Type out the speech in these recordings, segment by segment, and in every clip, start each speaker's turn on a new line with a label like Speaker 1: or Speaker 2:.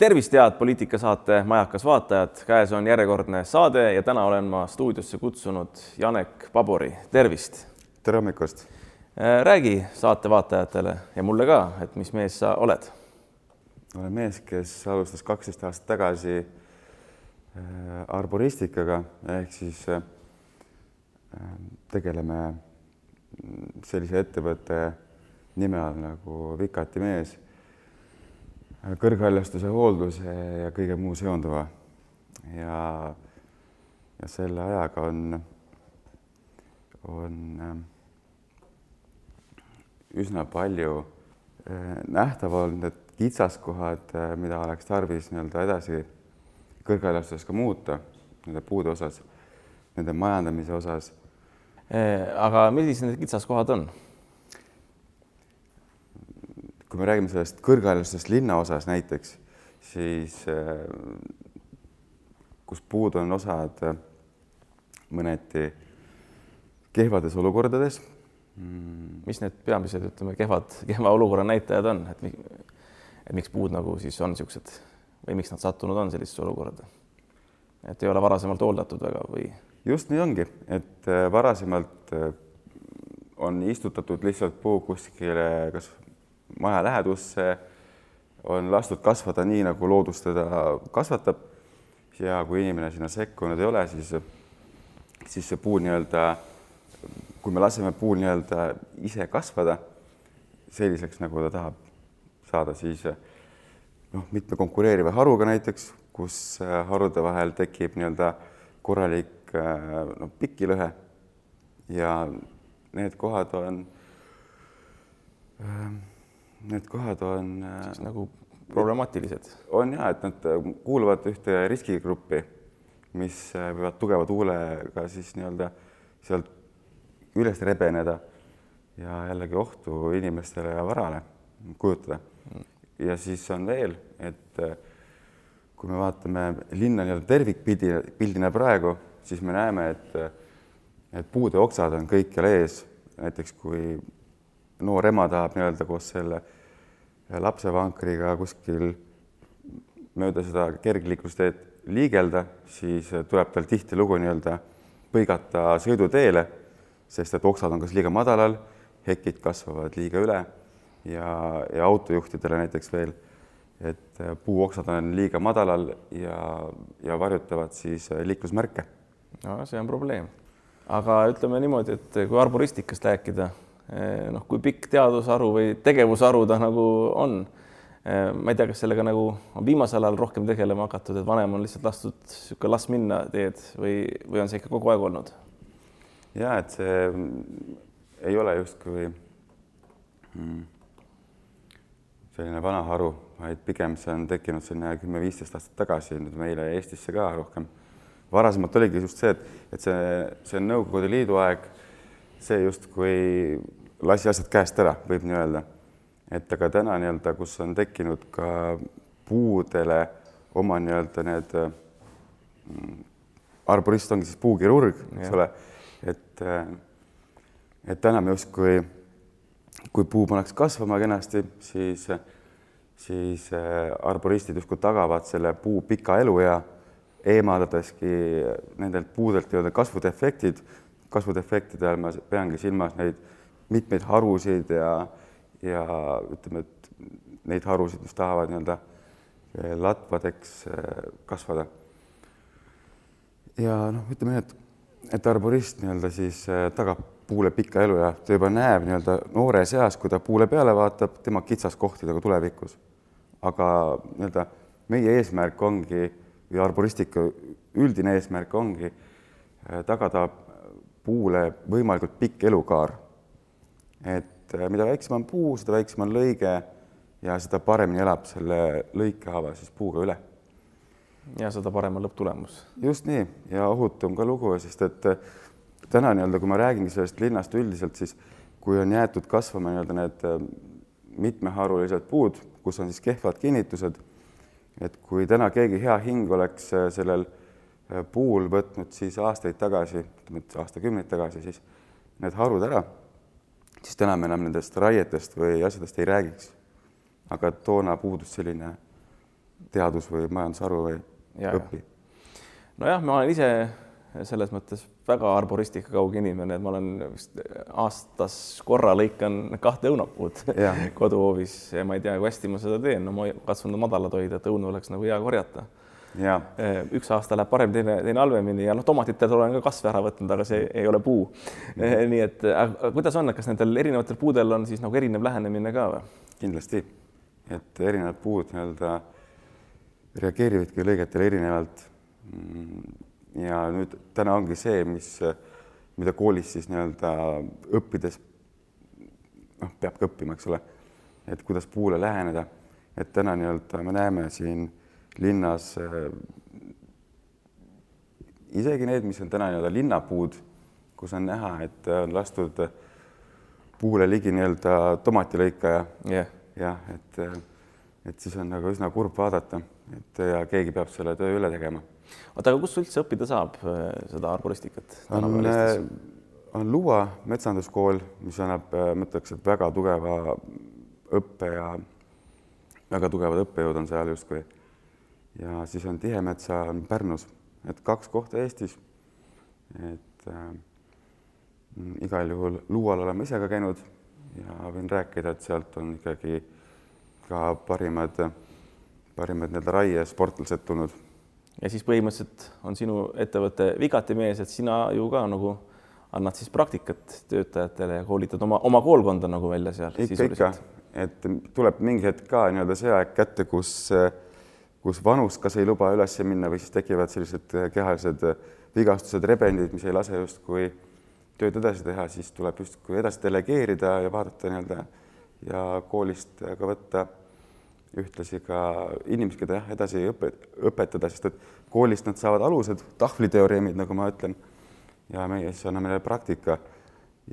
Speaker 1: tervist, head poliitikasaate Majakas vaatajad, käes on järjekordne saade ja täna olen ma stuudiosse kutsunud Janek Pabori, tervist.
Speaker 2: tere hommikust.
Speaker 1: räägi saate vaatajatele ja mulle ka, et mis mees sa oled?
Speaker 2: olen mees, kes alustas kaksteist aastat tagasi äh, arboristikaga ehk siis äh, tegeleme sellise ettevõtte nime all nagu Vikati mees kõrghaljastuse hoolduse ja kõige muu seonduva. ja, ja selle ajaga on, on äh, üsna palju äh, nähtav olnud need kitsaskohad, äh, mida oleks tarvis nii-öelda edasi kõrghaljastuses ka muuta nende puude osas, nende majandamise osas.
Speaker 1: aga millised need kitsaskohad on?
Speaker 2: Kui me räägime sellest kõrgharidusest linnaosas näiteks, siis äh, kus puud on osad äh, mõneti kehvades olukordades.
Speaker 1: Mm. mis need peamised, ütleme, kehvad, kehva olukorra näitajad on, et, et miks puud nagu siis on niisugused või miks nad sattunud on sellisesse olukorda? et ei ole varasemalt hooldatud väga või?
Speaker 2: just nii ongi, et äh, varasemalt on istutatud lihtsalt puu kuskile kas maja lähedusse, on lastud kasvada nii, nagu loodus teda kasvatab. ja kui inimene sinna sekkunud ei ole, siis, siis see puu nii-öelda, kui me laseme puul nii-öelda ise kasvada selliseks, nagu ta tahab saada, siis noh, mitme konkureeriva haruga näiteks, kus harude vahel tekib nii-öelda korralik noh, pikilõhe ja need kohad on äh, Need kohad on
Speaker 1: siis nagu problemaatilised?
Speaker 2: on ja, et nad äh, kuuluvad ühte riskigruppi, mis äh, võivad tugeva tuulega siis nii-öelda sealt üles rebeneda ja jällegi ohtu inimestele ja varale kujutada. ja siis on veel, et äh, kui me vaatame linna nii-öelda tervikpildi, pildina praegu, siis me näeme, et, et puude oksad on kõikjal ees, näiteks kui noor ema tahab nii-öelda koos selle lapsevankriga kuskil mööda seda kergliiklusteed liigelda, siis tuleb tal tihtilugu nii-öelda põigata sõiduteele, sest et oksad on kas liiga madalal, hekid kasvavad liiga üle ja, ja autojuhtidele näiteks veel, et puuoksad on liiga madalal ja, ja varjutavad siis liiklusmärke.
Speaker 1: no see on probleem. aga ütleme niimoodi, et kui arboristikast rääkida noh, kui pikk teadusharu või tegevusharu ta nagu on. Eh, ma ei tea, kas sellega nagu on viimasel ajal rohkem tegelema hakatud, et vanem on lihtsalt lastud niisugune las minna teed või, või on see ikka kogu aeg olnud?
Speaker 2: ja et see ei ole justkui hmm, selline vana haru, vaid pigem see on tekkinud selline kümme-viisteist aastat tagasi nüüd meile Eestisse ka rohkem. varasemalt oligi just see, et, et see, see Nõukogude Liidu aeg, see justkui lasi asjad käest ära, võib nii öelda. et aga täna nii-öelda, kus on tekkinud ka puudele oma nii-öelda need mm, arborist ongi siis puukirurg, eks ole, et et täna me justkui, kui puu pannakse kasvama kenasti, siis, siis äh, arboristid justkui tagavad selle puu pika eluea, eemaldadeski nendelt puudelt nii-öelda kasvudefektid, kasvudefektide all ma peangi silmas neid mitmeid harusid ja, ja ütleme, et neid harusid, mis tahavad nii-öelda eh, latvadeks eh, kasvada. ja noh, ütleme nii, et, et arborist nii-öelda siis eh, tagab puule pika elu ja ta juba näeb nii-öelda noores eas, kui ta puule peale vaatab, tema kitsaskohti nagu tulevikus. aga nii-öelda meie eesmärk ongi või arboristika üldine eesmärk ongi tagada puule võimalikult pikk elukaar et äh, mida väiksem on puu, seda väiksem on lõige ja seda paremini elab selle lõikehaava siis puuga üle.
Speaker 1: ja seda parem on lõpptulemus.
Speaker 2: just nii ja ohutum ka lugu, sest et äh, täna nii-öelda, kui ma räägingi sellest linnast üldiselt, siis kui on jäetud kasvama nii-öelda need äh, mitmeharulised puud, kus on siis kehvad kinnitused, et kui täna keegi hea hing oleks sellel puul võtnud siis aastaid tagasi, ütleme, et aastakümneid tagasi, siis need harud ära siis täna me enam nendest raietest või asjadest ei räägiks. aga toona puudus selline teadus või majandusharu või
Speaker 1: Ja, ja.
Speaker 2: õpi.
Speaker 1: nojah, ma olen ise selles mõttes väga arboristika kauge inimene, et ma olen vist aastas korra lõikan kahte õunapuud koduhoovis ja ma ei tea, kui hästi ma seda teen, no ma katsun madalad hoida, et õunu oleks nagu hea korjata.
Speaker 2: Ja
Speaker 1: üks aasta läheb parem, teine, teine halvemini ja noh, tomatitelt olen ka kasve ära võtnud, aga see ei ole puu. nii et aga kuidas on, kas nendel erinevatel puudel on siis nagu erinev lähenemine ka või?
Speaker 2: kindlasti, et erinevad puud nii-öelda reageerivadki lõigetele erinevalt. ja nüüd täna ongi see, mis, mida koolis siis nii-öelda õppides noh, peabki õppima, eks ole, et kuidas puule läheneda, et täna nii-öelda me näeme siin linnas äh, isegi need, mis on täna nii-öelda linnapuud, kus on näha, et on lastud puule ligi nii-öelda tomatilõikaja
Speaker 1: yeah.,
Speaker 2: jah, et, et siis on nagu üsna kurb vaadata, et ja keegi peab selle töö üle tegema.
Speaker 1: oota, aga kus üldse õppida saab äh, seda arboristikat?
Speaker 2: on, äh, on Luua metsanduskool, mis annab, ma ütleks, et väga tugeva õppe ja väga tugevad õppejõud on seal justkui. Ja siis on Tihemetsa on Pärnus, et kaks kohta Eestis. et äh, igal juhul Luual olen ma ise ka käinud ja võin rääkida, et sealt on ikkagi ka parimad, parimad nii-öelda raiesportlased tulnud.
Speaker 1: ja siis põhimõtteliselt on sinu ettevõte Vigati mees, et sina ju ka nagu annad siis praktikat töötajatele ja koolitad oma, oma koolkonda nagu välja seal.
Speaker 2: ikka, ikka, et tuleb mingi hetk ka nii-öelda see aeg kätte, kus, kus vanus kas ei luba üles minna või siis tekivad sellised kehalised vigastused, rebendid, mis ei lase justkui tööd edasi teha, siis tuleb justkui edasi delegeerida ja vaadata nii-öelda ja koolist ka võtta ühtlasi ka inimesi, keda jah, edasi õpet, õpetada, sest et koolist nad saavad alused, tahvliteoreemid, nagu ma ütlen. ja meie siis anname neile praktika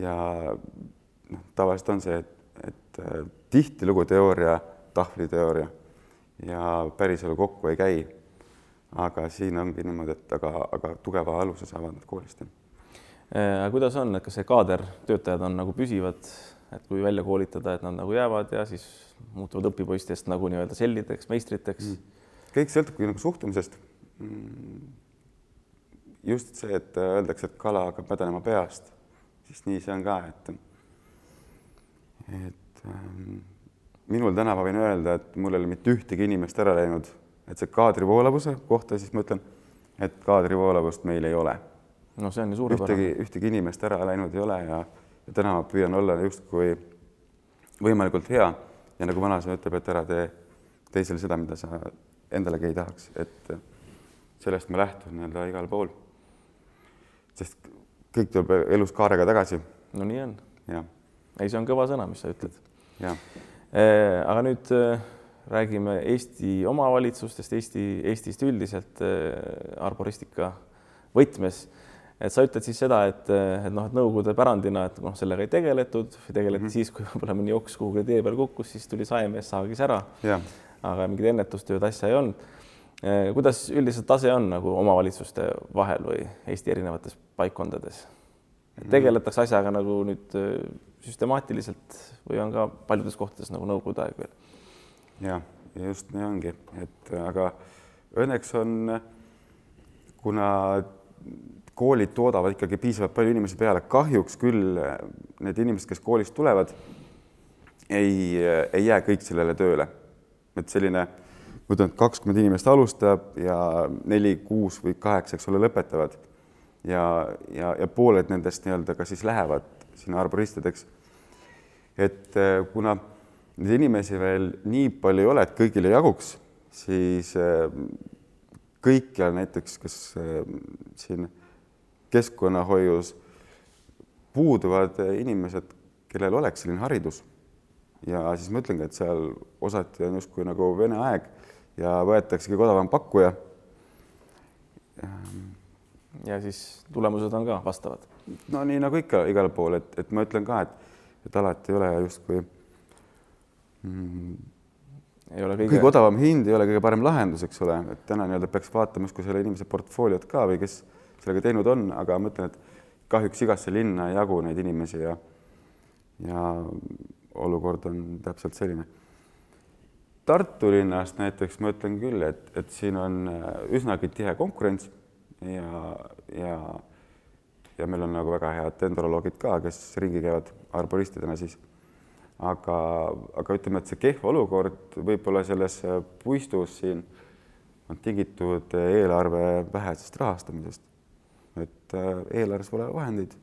Speaker 2: ja noh, tavaliselt on see, et, et äh, tihtilugu teooria, tahvliteooria ja päriselu kokku ei käi. aga siin ongi niimoodi, et aga, aga tugeva aluse saavad nad koolist
Speaker 1: Äh, kuidas on, et kas see kaader, töötajad on nagu püsivad, et kui välja koolitada, et nad nagu jäävad ja siis muutuvad õpipoistest nagu nii-öelda sellideks, meistriteks mm.?
Speaker 2: kõik sõltubki nagu suhtumisest. Mm. just see, et öeldakse, et kala hakkab mädanema peast, siis nii see on ka, et et ähm, minul täna ma võin öelda, et mul ei ole mitte ühtegi inimest ära läinud, et see kaadrivoolavuse kohta siis ma ütlen, et kaadrivoolavust meil ei ole
Speaker 1: no see on ju suurepärane.
Speaker 2: ühtegi, ühtegi inimest ära läinud ei ole ja, ja täna ma püüan olla justkui võimalikult hea ja nagu vanasõna ütleb, et ära tee teisele seda, mida sa endalegi ei tahaks, et sellest ma lähtun nii-öelda igal pool. sest kõik tuleb elus kaarega tagasi.
Speaker 1: no nii on. ei, see on kõva sõna, mis sa ütled.
Speaker 2: jah.
Speaker 1: Äh, aga nüüd äh, räägime Eesti omavalitsustest, Eesti, Eestist üldiselt äh, arboristika võtmes et sa ütled siis seda, et, et noh, et Nõukogude pärandina, et noh, sellega ei tegeletud, tegeleti mm -hmm. siis, kui võib-olla mõni oks kuhugi tee peal kukkus, siis tuli saemees, saagis ära. aga mingit ennetustööd asja ei olnud. Kuidas üldiselt tase on nagu omavalitsuste vahel või Eesti erinevates paikkondades? Mhm. tegeletakse asjaga nagu nüüd eh, süstemaatiliselt või on ka paljudes kohtades nagu Nõukogude aeg veel?
Speaker 2: ja, ja just nii ongi, et aga õnneks on, kuna koolid toodavad ikkagi piisavalt palju inimesi peale, kahjuks küll eh, need inimesed, kes koolist tulevad, ei, ei jää kõik sellele tööle. et selline, ma ütlen, et kakskümmend inimest alustab ja neli, kuus või kaheksa, eks ole, lõpetavad. Ja, ja, ja pooled nendest nii-öelda ka siis lähevad sinna arboristideks. et eh, kuna neid inimesi veel nii palju ei ole, et kõigile jaguks, siis kõikjal näiteks, kes siin keskkonnahoius puuduvad inimesed, kellel oleks selline haridus. ja siis ma ütlengi, et seal osati on justkui nagu Vene aeg ja võetaksegi odavam pakkuja.
Speaker 1: Ja siis tulemused on ka vastavad.
Speaker 2: no nii nagu ikka igal pool, et, et ma ütlen ka, et, et alati ei ole justkui
Speaker 1: mm, ei ole kõige...
Speaker 2: kõige odavam hind ei ole kõige parem lahendus, eks ole, et täna nii-öelda peaks vaatama justkui selle inimese portfooliot ka või kes sellega teinud on, aga ma ütlen, et kahjuks igasse linna ei jagu neid inimesi ja ja olukord on täpselt selline. Tartu linnast näiteks ma ütlen küll, et, et siin on äh, üsnagi tihe konkurents ja, ja, ja meil on nagu väga head dendroloogid ka, kes ringi käivad arboristidena siis. aga, aga ütleme, et see kehv olukord võib-olla selles puistus siin on tingitud eelarve vähesest rahastamisest. et äh, eelarves pole vahendeid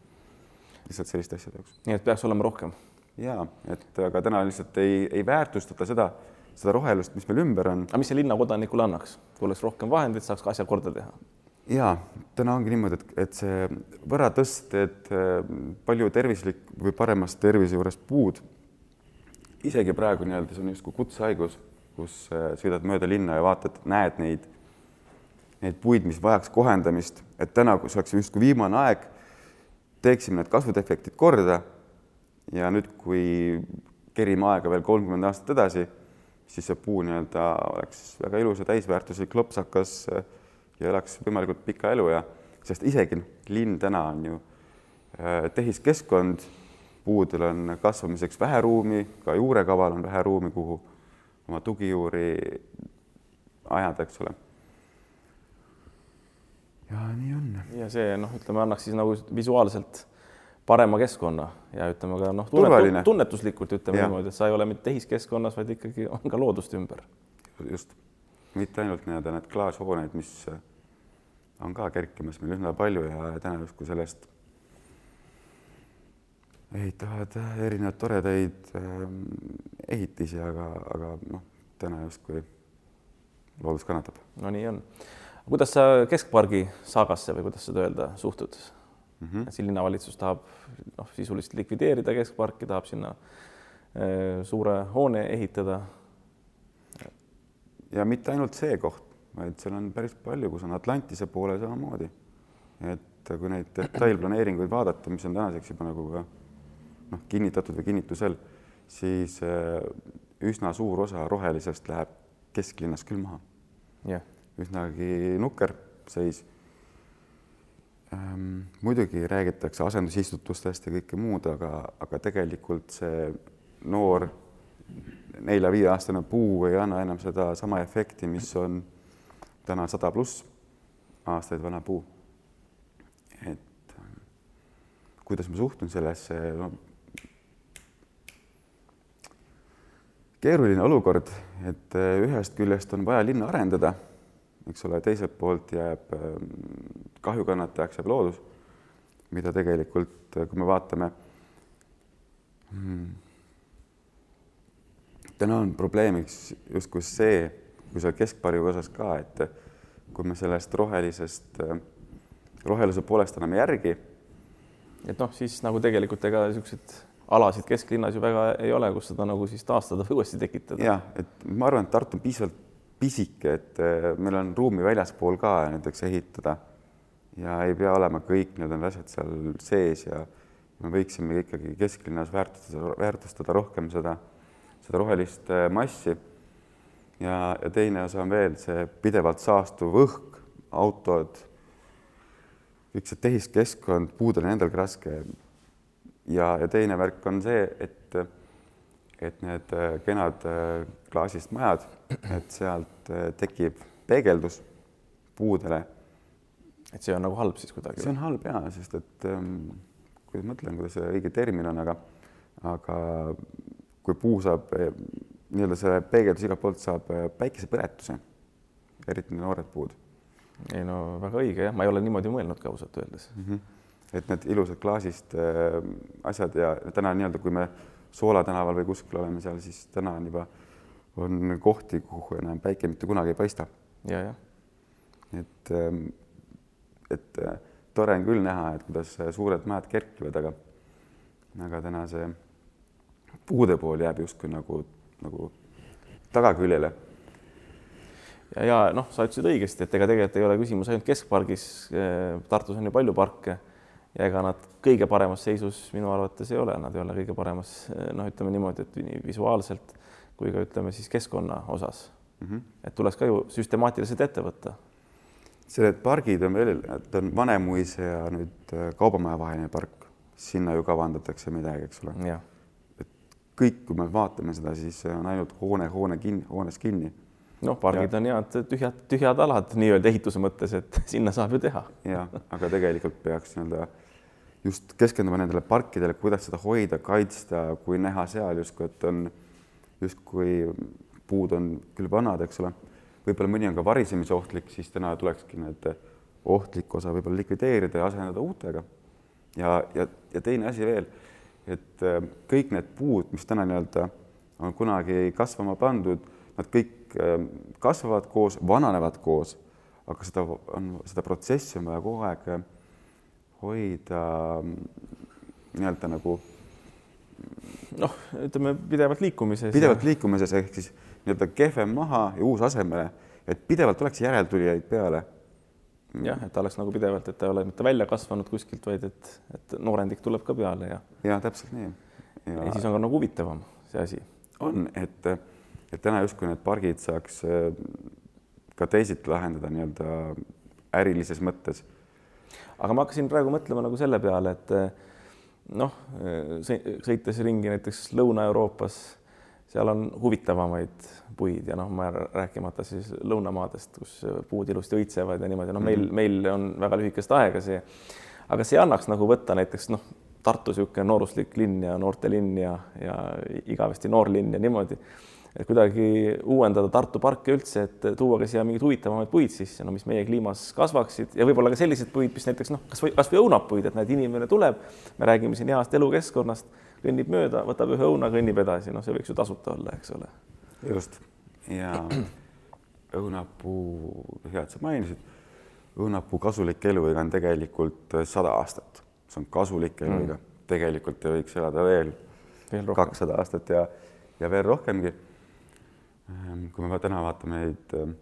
Speaker 2: lihtsalt selliste asjade jaoks.
Speaker 1: nii et peaks olema rohkem?
Speaker 2: ja et aga täna lihtsalt ei, ei väärtustata seda seda rohelust, mis meil ümber on.
Speaker 1: aga mis see linnakodanikule annaks, kui oleks rohkem vahendeid, saaks ka asja korda teha?
Speaker 2: Ja täna ongi niimoodi, et, et see võratõst, et äh, palju tervislik või paremas tervise juures puud, isegi praegu nii-öelda see on justkui kutsehaigus, kus äh, sõidad mööda linna ja vaatad, näed neid, neid puid, mis vajaks kohendamist, et täna, kus oleks justkui viimane aeg, teeksime need kasvudefektid korda. ja nüüd, kui kerime aega veel kolmkümmend aastat edasi siis see puu nii-öelda oleks väga ilus ja täisväärtuslik lopsakas äh, ja elaks võimalikult pika elu ja sest isegi linn täna on ju äh, tehiskeskkond, puudel on kasvamiseks vähe ruumi, ka juurekaval on vähe ruumi, kuhu oma tugijuuri ajada, eks ole. ja nii on.
Speaker 1: ja see noh, ütleme, annaks siis nagu visuaalselt parema keskkonna ja ütleme ka noh, tunnet, tunnetuslikult ütleme ja. niimoodi, et sa ei ole mitte tehiskeskkonnas, vaid ikkagi on ka loodust ümber.
Speaker 2: just, mitte ainult nii-öelda need klaashooned, mis on ka kerkimas meil üsna palju ja täna justkui sellest ehitavad erinevaid toredaid ähm, ehitisi, aga, aga noh, täna justkui loodus kannatab.
Speaker 1: no nii on. kuidas sa Keskpargi saagasse või kuidas seda öelda suhtud? mm. -hmm. siin linnavalitsus tahab noh, sisuliselt likvideerida keskparki, tahab sinna äh, suure hoone ehitada.
Speaker 2: Ja mitte ainult see koht, vaid seal on päris palju, kus on Atlantise poole samamoodi. et kui neid detailplaneeringuid vaadata, mis on tänaseks juba nagu ka noh, kinnitatud või kinnitusel, siis äh, üsna suur osa rohelisest läheb kesklinnas küll maha
Speaker 1: yeah..
Speaker 2: üsnagi nukker seis ähm,. muidugi räägitakse asendusistutustest ja kõike muud, aga, aga tegelikult see noor nelja-viieaastane puu ei anna enam sedasama efekti, mis on täna sada pluss aastaid vana puu. et ähm, kuidas ma suhtun sellesse no,? keeruline olukord, et äh, ühest küljest on vaja linna arendada eks ole, teiselt poolt jääb ähm, kahjukannatajaks jääb loodus, mida tegelikult, äh, kui me vaatame täna on probleemiks justkui see, kui seal keskpariga osas ka, et kui me sellest rohelisest, roheluse poolest anname järgi.
Speaker 1: et noh, siis nagu tegelikult ega niisuguseid alasid kesklinnas ju väga ei ole, kus seda nagu siis taastada või uuesti tekitada.
Speaker 2: jah, et ma arvan, et Tartu on piisavalt pisike, et äh, meil on ruumi väljaspool ka näiteks ehitada ja ei pea olema kõik need on asjad seal sees ja me võiksime ikkagi kesklinnas väärtustada, väärtustada rohkem seda, seda rohelist äh, massi. ja, ja teine osa on veel see pidevalt saastuv õhk, autod, kõik see tehiskeskkond, puudel on endalgi raske. ja, ja teine värk on see, et et need äh, kenad äh, klaasist majad, et sealt tekib peegeldus puudele.
Speaker 1: et see on nagu halb siis kuidagi?
Speaker 2: see on halb ja, sest et ähm, kui ma mõtlen, kuidas see õige termin on, aga, aga kui puu saab nii-öelda see peegeldus igalt poolt saab päikesepõletuse, eriti noored puud.
Speaker 1: ei no väga õige jah, ma ei ole niimoodi mõelnud ka ausalt öeldes mm. -hmm.
Speaker 2: et need ilusad klaasist äh, asjad ja täna nii-öelda, kui me Soola tänaval või kuskil oleme seal, siis täna on juba, on kohti, kuhu enam päike mitte kunagi ei paista.
Speaker 1: ja, jah.
Speaker 2: et, ähm, et äh, tore on küll näha, et kuidas suured mäed kerkivad, aga, aga täna see puude pool jääb justkui nagu, nagu tagaküljele
Speaker 1: ja, ja noh, sa ütlesid õigesti, et ega tegelikult ei ole küsimus ainult keskpargis. Äh, Tartus on ju palju parke ja ega nad kõige paremas seisus minu arvates ei ole, nad ei ole kõige paremas, noh, ütleme niimoodi, et nii visuaalselt kui ka ütleme siis keskkonna osas mm. -hmm. et tuleks ka ju süstemaatiliselt ette võtta.
Speaker 2: Need pargid on veel, et on Vanemuise ja nüüd äh, Kaubamaja vaheline park, sinna ju kavandatakse midagi, eks ole. et kõik, kui me vaatame seda, siis on ainult hoone, hoone kinni, hoones kinni.
Speaker 1: noh, pargid ja. on head tühjad, tühjad alad nii-öelda ehituse mõttes, et sinna saab ju teha.
Speaker 2: ja, aga tegelikult peaks nii-öelda just keskenduma nendele parkidele, kuidas seda hoida, kaitsta, kui näha seal justkui, et on justkui puud on küll vanad, eks ole, võib-olla mõni on ka varisemise ohtlik, siis täna tulekski need ohtlik osa võib-olla likvideerida ja asendada uutega. ja, ja, ja teine asi veel, et äh, kõik need puud, mis täna nii-öelda on kunagi kasvama pandud, nad kõik äh, kasvavad koos, vananevad koos, aga seda on, seda protsessi on vaja kogu aeg äh, hoida nii-öelda nagu
Speaker 1: noh, ütleme pidevalt liikumises.
Speaker 2: pidevalt liikumises ehk siis nii-öelda kehvem maha ja uus asemele, et pidevalt oleks järeltulijaid peale
Speaker 1: jah, et oleks nagu pidevalt, et ta ei ole mitte välja kasvanud kuskilt, vaid et, et noorendik tuleb ka peale ja.
Speaker 2: ja täpselt nii.
Speaker 1: ja siis on ka nagu huvitavam see asi.
Speaker 2: on, et, et täna justkui need pargid saaks äh, ka teisiti lahendada nii-öelda ärilises mõttes.
Speaker 1: aga ma hakkasin praegu mõtlema nagu selle peale, et noh, sõites ringi näiteks Lõuna-Euroopas seal on huvitavamaid puid ja noh, ma rääkimata siis lõunamaadest, kus puud ilusti õitsevad ja niimoodi, noh, meil, meil on väga lühikest aega see, aga see annaks nagu võtta näiteks noh, Tartu niisugune nooruslik linn ja noortelinn ja, ja igavesti noorlinn ja niimoodi, et kuidagi uuendada Tartu parke üldse, et tuua ka siia mingeid huvitavamaid puid sisse, no mis meie kliimas kasvaksid ja võib-olla ka selliseid puid, mis näiteks noh, kasvõi kasvõi õunapuid, et näed, inimene tuleb, me räägime siin heast elukeskkonnast kõnnib mööda, võtab ühe õuna, kõnnib edasi, noh, see võiks ju tasuta olla, eks ole.
Speaker 2: Just ja õunapuu, hea, et sa mainisid, õunapuu kasulik eluiga on tegelikult sada aastat, see on kasulik eluiga mm., tegelikult võiks elada veel, kakssada aastat ja, ja veel rohkemgi. Ehm, kui me täna vaatame neid, ehm,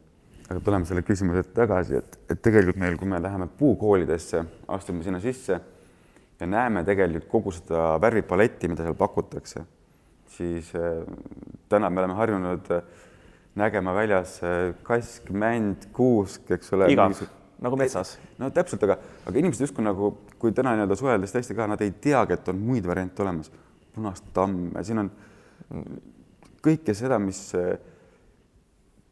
Speaker 2: aga tuleme selle küsimuse tagasi, et, et tegelikult meil, kui me läheme puukoolidesse, astume sinna sisse ja näeme tegelikult kogu seda värvipaletti, mida seal pakutakse, siis äh, täna me oleme harjunud äh, nägema väljas äh, kask, mänd, kuusk, eks ole.
Speaker 1: igav nagu metsas.
Speaker 2: no täpselt, aga, aga inimesed justkui nagu, kui täna nii-öelda suheldes tõesti ka, nad ei teagi, et on muid variante olemas. punast tamme, siin on kõike seda, mis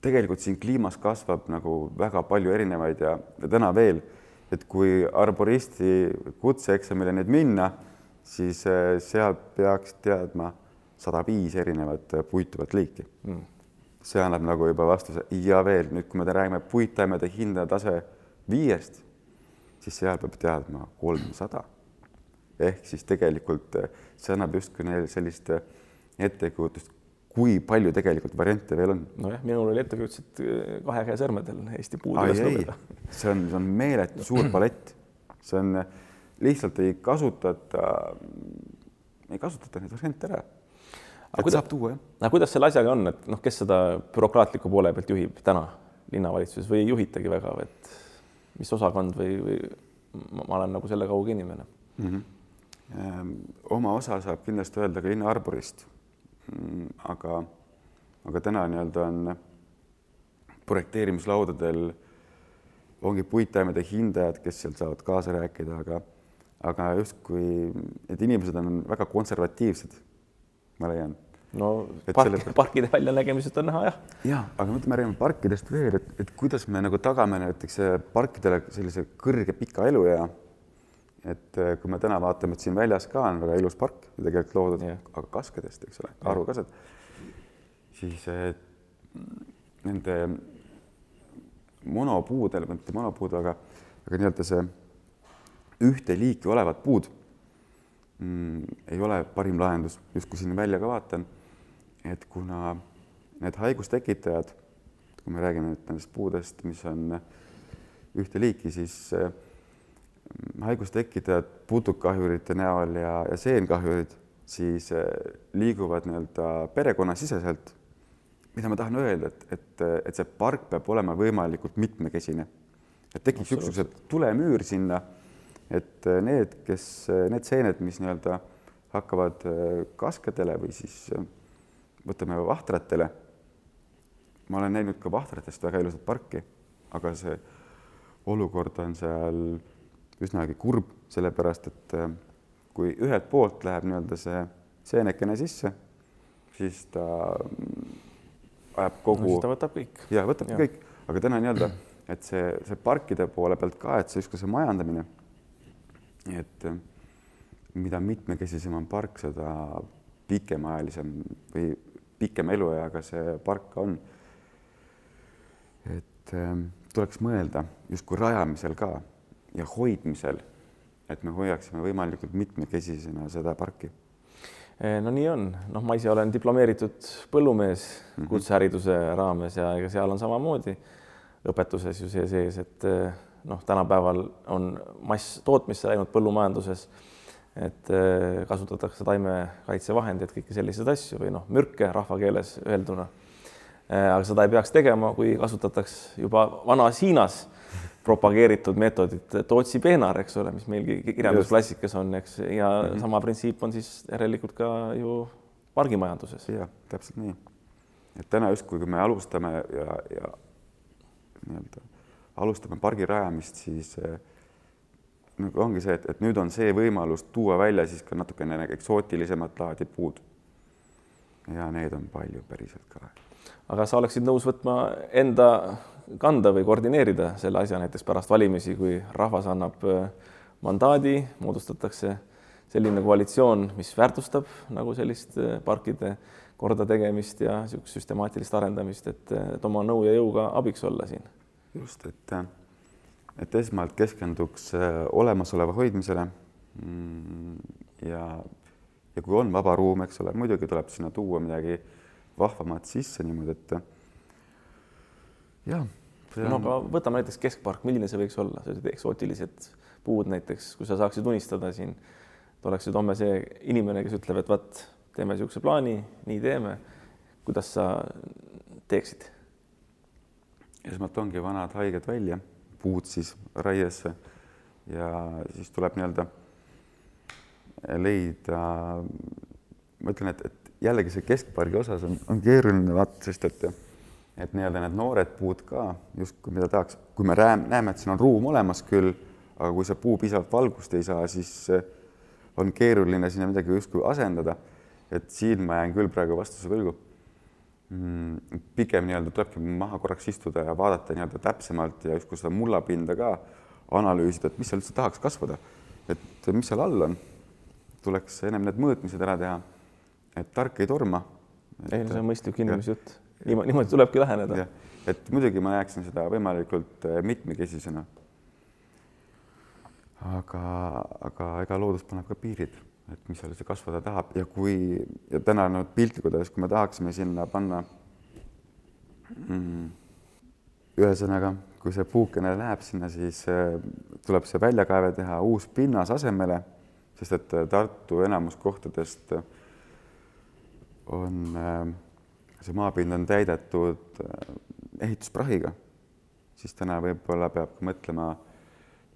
Speaker 2: tegelikult siin kliimas kasvab nagu väga palju erinevaid ja, ja täna veel et kui arboristi kutseeksamile nüüd minna, siis äh, seal peaks teadma sada viis erinevat äh, puituvat liiki mm.. see annab nagu juba vastuse ja veel nüüd, kui me räägime puittaimede hindade tase viiest, siis seal peab teadma kolmsada. ehk siis tegelikult äh, see annab justkui neile sellist ettekujutust, kui palju tegelikult variante veel on?
Speaker 1: nojah, minul oli ettekujutus, et äh, kahe käe sõrmedel Eesti puud üles lugeda.
Speaker 2: see on, see on meeletu suur palett, see on, lihtsalt ei kasutata, ei kasutata neid variante ära.
Speaker 1: Aga kuidas, saab tuua, jah. aga kuidas selle asjaga on, et noh, kes seda bürokraatliku poole pealt juhib täna linnavalitsuses või ei juhitagi väga, et mis osakond või, või ma olen nagu selle kauge inimene mm.
Speaker 2: -hmm. oma osa saab kindlasti öelda ka linnaarborist Mm, aga, aga täna nii-öelda on projekteerimislaudadel ongi puittaimede hindajad, kes seal saavad kaasa rääkida, aga, aga justkui need inimesed on väga konservatiivsed, ma leian.
Speaker 1: no park, selle... parkide väljanägemisest on näha jah.
Speaker 2: ja, aga mõtleme, räägime parkidest veel, et, et kuidas me nagu tagame näiteks parkidele sellise kõrge pika eluea et äh, kui me täna vaatame, et siin väljas ka on väga ilus park ja tegelikult loodud aga kaskedest, eks ole, karukased, siis äh, nende monopuudel, mitte monopuud, aga, aga nii-öelda see ühte liiki olevad puud mm, ei ole parim lahendus, just kui siin välja ka vaatan, et kuna need haigustekitajad, kui me räägime nüüd nendest puudest, mis on ühte liiki, siis äh, haigustekitajad putukahjurite näol ja, ja seenkahjurid siis äh, liiguvad nii-öelda perekonnasiseselt. mida ma tahan öelda, et, et, et see park peab olema võimalikult mitmekesine, et tekiks niisugune tulemüür sinna, et äh, need, kes, äh, need seened, mis nii-öelda hakkavad kaskedele või siis võtame vahtratele. ma olen näinud ka vahtratest väga ilusat parki, aga see olukord on seal üsnagi kurb, sellepärast et äh, kui ühelt poolt läheb nii-öelda see seenekene sisse siis ta ajab kogu
Speaker 1: no,. ta võtab kõik.
Speaker 2: ja võtabki ja. kõik, aga täna nii-öelda, et see, see parkide poole pealt ka, et see justkui see majandamine. Et mida mitmekesisem on park, seda pikemaajalisem või pikema elueaga see park on. et äh, tuleks mõelda justkui rajamisel ka ja hoidmisel, et me hoiaksime võimalikult mitmekesisena seda parki
Speaker 1: Eh, no nii on, noh, ma ise olen diplomeeritud põllumees -hmm. kutsehariduse raames ja ega seal on samamoodi õpetuses ju see sees, et noh, tänapäeval on mass tootmisse läinud põllumajanduses, et eh, kasutatakse taimekaitsevahendeid, kõiki selliseid asju või noh, mürke rahvakeeles öelduna. aga seda ei peaks tegema, kui kasutataks juba vanas Hiinas propageeritud meetodit, Tootsi peenar, eks ole, mis meilgi kirjandusklassikas on, eks, ja mm -hmm. sama printsiip on siis järelikult ka ju pargimajanduses.
Speaker 2: jah, täpselt nii. et täna justkui, kui me alustame ja, ja nii-öelda alustame pargi rajamist, siis äh, nagu ongi see, et, et nüüd on see võimalus tuua välja siis ka natukene eksootilisemat laadi puud. ja need on palju päriselt ka.
Speaker 1: aga sa oleksid nõus võtma enda kanda või koordineerida selle asja näiteks pärast valimisi, kui rahvas annab äh, mandaadi, moodustatakse selline koalitsioon, mis väärtustab nagu sellist äh, parkide kordategemist ja niisugust süstemaatilist arendamist, et, et oma nõu ja jõuga abiks olla siin.
Speaker 2: Just, et, et esmalt keskenduks äh, olemasoleva hoidmisele. Mm, ja, ja kui on vaba ruum, eks ole, muidugi tuleb sinna tuua midagi vahvamat sisse niimoodi, et jah
Speaker 1: no aga võtame näiteks keskpark, milline see võiks olla, sellised eksootilised puud näiteks, kui sa saaksid unistada siin, oleksid homme see inimene, kes ütleb, et vot teeme niisuguse plaani, nii teeme. kuidas sa teeksid?
Speaker 2: Esmalt ongi vanad haiged välja, puud siis raiesse ja siis tuleb nii-öelda leida, ma ütlen, et, et jällegi see keskpargi osas on, on keeruline vaata, sest et et nii-öelda need noored puud ka justkui, mida tahaks, kui me näeme, et siin on ruum olemas küll, aga kui see puu piisavalt valgust ei saa, siis eh, on keeruline sinna midagi justkui asendada. et siin ma jään küll praegu vastuse võlgu. Pigem nii-öelda tulebki maha korraks istuda ja vaadata nii-öelda täpsemalt ja justkui seda mullapinda ka analüüsida, et mis seal üldse tahaks kasvada, et mis seal all on. tuleks ennem need mõõtmised ära teha. et tark ei torma.
Speaker 1: ei see on mõistlik inimesjutt niimoodi, niimoodi tulebki läheneda.
Speaker 2: et muidugi ma näeksin seda võimalikult äh, mitmekesisena. aga, aga ega loodus paneb ka piirid, et mis seal see kasvada tahab ja kui ja täna nüüd piltlikult öeldes, kui me tahaksime sinna panna mm, ühesõnaga, kui see puukene läheb sinna, siis äh, tuleb see väljakaeve teha, uus pinnas asemele, sest et äh, Tartu enamus kohtadest on äh, see maapind on täidetud äh, ehitusprahiga, siis täna võib-olla peab mõtlema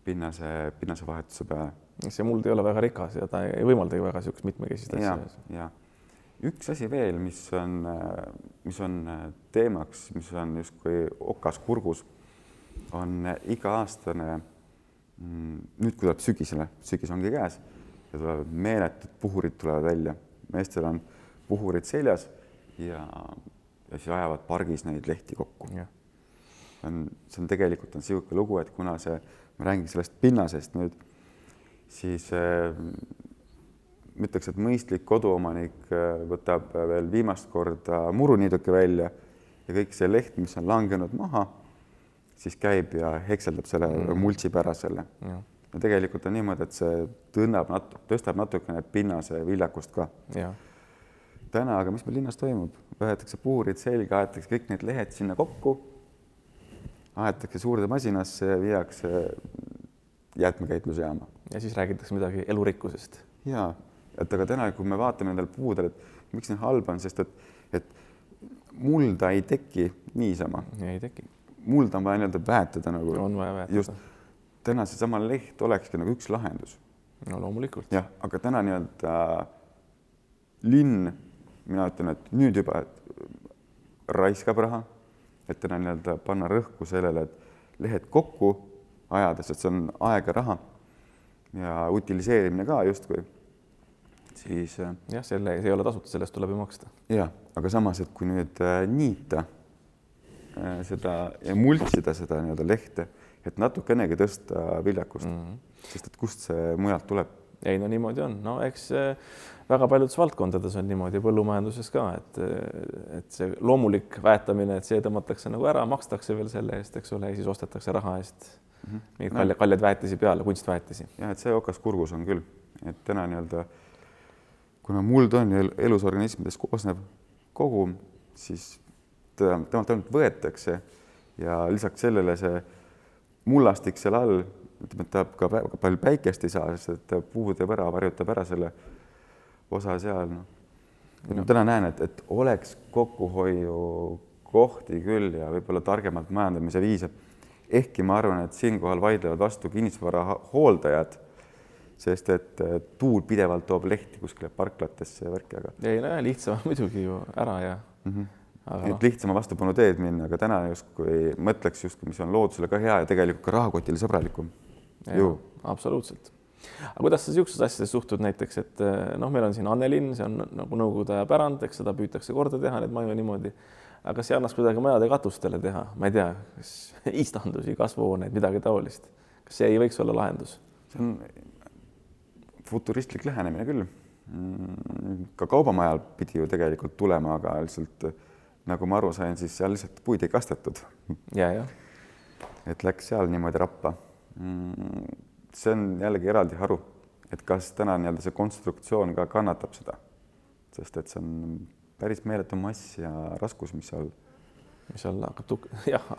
Speaker 2: pinnase, pinnasevahetuse peale.
Speaker 1: See muld ei ole väga rikas ja ta ei võimalda ju väga niisugust mitmekesist asja.
Speaker 2: ja üks asi veel, mis on, mis on teemaks, mis on justkui okas kurgus, on iga-aastane, mm, nüüd kui tuleb sügisele, sügis ongi käes ja tulevad meeletud puhurid tulevad välja, meestel on puhurid seljas ja, ja siis ajavad pargis neid lehti kokku. on, see on tegelikult on niisugune lugu, et kuna see, ma räägin sellest pinnasest nüüd, siis äh, ma ütleks, et mõistlik koduomanik äh, võtab veel viimast korda muruniiduki välja ja kõik see leht, mis on langenud maha, siis käib ja hekseldab selle mm., multsib ära selle. ja tegelikult on niimoodi, et see tõnnab nat-, tõstab natukene pinnase viljakust ka täna, aga mis meil linnas toimub, võetakse puurid selga, aetakse kõik need lehed sinna kokku, aetakse suurde masinasse ja viiakse jäätmekäitlusjaama.
Speaker 1: Ja siis räägitakse midagi elurikkusest.
Speaker 2: ja, et aga täna, kui me vaatame nendel puudel, et miks nii halb on, sest et, et mulda ei teki niisama.
Speaker 1: ei teki.
Speaker 2: mulda on vaja nii-öelda väetada nagu.
Speaker 1: on vaja väetada. just
Speaker 2: täna seesama leht olekski nagu üks lahendus.
Speaker 1: no loomulikult.
Speaker 2: jah, aga täna nii-öelda linn mina ütlen, et nüüd juba raiskab raha, et täna nii-öelda panna rõhku sellele, et lehed kokku ajades, et see on aega, raha ja utiliseerimine ka justkui. siis äh,
Speaker 1: jah, selle, see ei ole tasuta, sellest tuleb ju maksta.
Speaker 2: ja, aga samas, et kui nüüd äh, niita äh, seda ja multsida seda nii-öelda lehte, et natukenegi tõsta viljakust mm, -hmm. sest et kust see mujalt tuleb?
Speaker 1: ei no niimoodi on, no eks väga paljudes valdkondades on niimoodi, põllumajanduses ka, et, et see loomulik väetamine, et see tõmmatakse nagu ära, makstakse veel selle eest, eks ole, ja siis ostetakse raha eest mm -hmm. mingeid no. kalleid, kalleid väetisi peale, kunstväetisi.
Speaker 2: jah, et see okas kurgus on küll, et täna nii-öelda kuna muld on ju elusorganismidest koosnev kogum, siis temalt ainult võetakse ja lisaks sellele see mullastik seal all, ütleme, et ta ka väga palju päikest ei saa, sest et puu teeb ära, varjutab ära selle osa seal, noh. no täna näen, et, et oleks kokkuhoiukohti küll ja võib-olla targemalt majandamise viise. ehkki ma arvan, et siinkohal vaidlevad vastu kinnisvara hooldajad, sest et tuul pidevalt toob lehti kuskile parklatesse ja värki, aga.
Speaker 1: ei no lihtsam muidugi ju ära ja mm.
Speaker 2: -hmm aga noh. lihtsama vastupanu teed minna, aga täna justkui mõtleks justkui, mis on loodusele ka hea ja tegelikult ka rahakotile sõbralikum.
Speaker 1: absoluutselt aga kuidas sa niisugusesse asjadesse suhtud näiteks, et eh, noh, meil on siin Annelinn, see on nagu nõukogude aja pärand, eks seda püütakse korda teha, neid maju niimoodi. aga kas ei annaks kuidagi majade katustele teha, ma ei tea, kas istandusi, kasvuhooneid, midagi taolist. kas see ei võiks olla lahendus?
Speaker 2: see on futuristlik lähenemine küll. Mm, ka kaubamajal pidi ju tegelikult tulema, aga lihtsalt nagu ma aru sain, siis seal lihtsalt puid ei kastetud.
Speaker 1: ja, ja.
Speaker 2: et läks seal niimoodi rappa mm, see on jällegi eraldi haru, et kas täna nii-öelda see konstruktsioon ka kannatab seda, sest et see on päris meeletu mass ja raskus, mis seal,
Speaker 1: mis seal hakkab jah,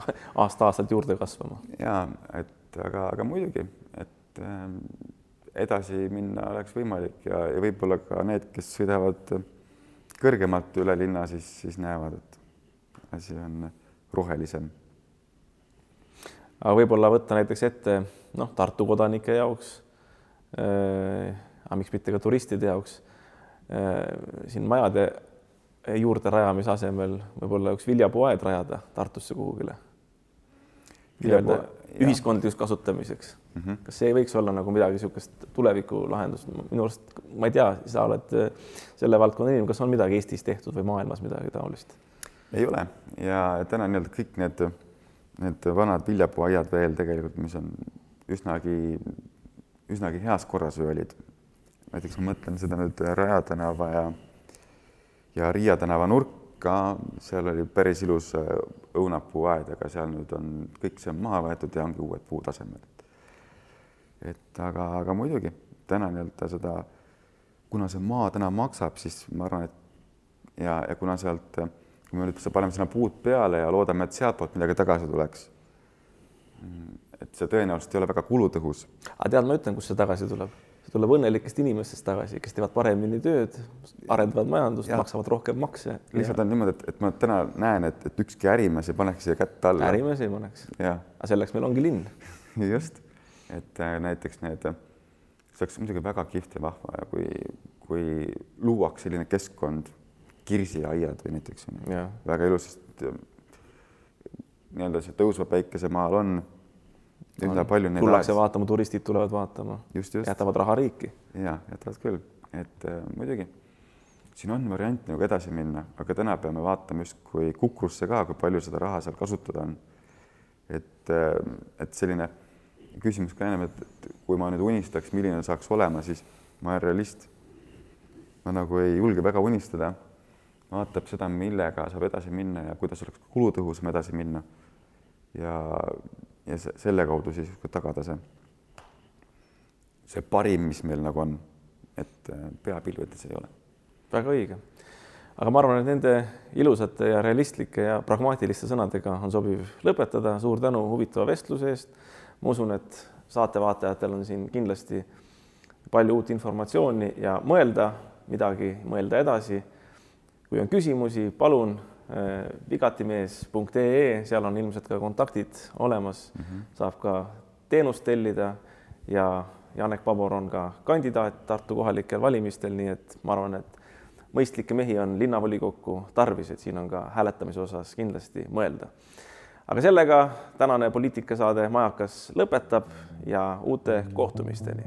Speaker 1: aasta-aastalt juurde kasvama.
Speaker 2: ja et aga, aga muidugi, et äh, edasi minna oleks võimalik ja, ja võib-olla ka need, kes sõidavad kõrgemalt üle linna, siis, siis näevad, et asi on rohelisem.
Speaker 1: Aga võib-olla võtta näiteks ette noh, Tartu kodanike jaoks äh,, aga miks mitte ka turistide jaoks äh,, siin majade juurde rajamise asemel võib-olla üks viljapuuaed rajada Tartusse kuhugile. ühiskondlikuks kasutamiseks mm. -hmm. kas see ei võiks olla nagu midagi niisugust tulevikulahendust, minu arust, ma ei tea, sa oled äh, selle valdkonna inimene, kas on midagi Eestis tehtud või maailmas midagi taolist?
Speaker 2: ei ole ja täna nii-öelda kõik need, need vanad viljapuuaiad veel tegelikult, mis on üsnagi, üsnagi heas korras ju olid. näiteks ma mõtlen seda nüüd Raja tänava ja, ja Riia tänava nurka, seal oli päris ilus äh, õunapuuaed, aga seal nüüd on kõik see on maha võetud ja ongi uued puud asemel. et aga, aga muidugi täna nii-öelda seda, kuna see maa täna maksab, siis ma arvan, et ja, ja kuna sealt, kui me nüüd paneme sinna puud peale ja loodame, et sealtpoolt midagi tagasi tuleks et see tõenäoliselt ei ole väga kulutõhus.
Speaker 1: aga tead, ma ütlen, kust see tagasi tuleb, see tuleb õnnelikest inimestest tagasi, kes teevad paremini tööd, arendavad majandust, maksavad rohkem makse.
Speaker 2: lihtsalt on niimoodi, et, et ma täna näen, et, et ükski ärimees ei paneks siia kätt alla.
Speaker 1: ärimees ei paneks. aga selleks meil ongi linn
Speaker 2: just, et äh, näiteks need, see oleks muidugi väga kihvt ja vahva, kui, kui luuaks selline keskkond, kirsiaiad või näiteks väga ilus, sest äh, nii-öelda see tõusva päikese maal on üsna palju.
Speaker 1: tullakse ajas. vaatama, turistid tulevad vaatama, jätavad raha riiki.
Speaker 2: ja jätavad küll, et äh, muidugi siin on variant nagu edasi minna, aga täna peame vaatama justkui kukrusse ka, kui palju seda raha seal kasutada on. et äh,, et selline küsimus ka ennem, et kui ma nüüd unistaks, milline saaks olema, siis ma olen realist. ma nagu ei julge väga unistada. Vaatab seda, millega saab edasi minna ja kuidas oleks kulutõhusam edasi minna. ja ja selle kaudu siis tagada see, see parim, mis meil nagu on, et äh, peapilvedes ei ole.
Speaker 1: väga õige. aga ma arvan, et nende ilusate ja realistlike ja pragmaatiliste sõnadega on sobiv lõpetada. suur tänu huvitava vestluse eest. ma usun, et saatevaatajatel on siin kindlasti palju uut informatsiooni ja mõelda midagi, mõelda edasi. Kui on küsimusi, palun Äh, vigatimees.ee, seal on ilmselt ka kontaktid olemas mm, -hmm. saab ka teenust tellida ja Janek Pabor on ka kandidaat Tartu kohalikel valimistel, nii et ma arvan, et mõistlikke mehi on linnavolikokku tarvis, et siin on ka hääletamise osas kindlasti mõelda. aga sellega tänane poliitikasaade Majakas lõpetab ja uute kohtumisteni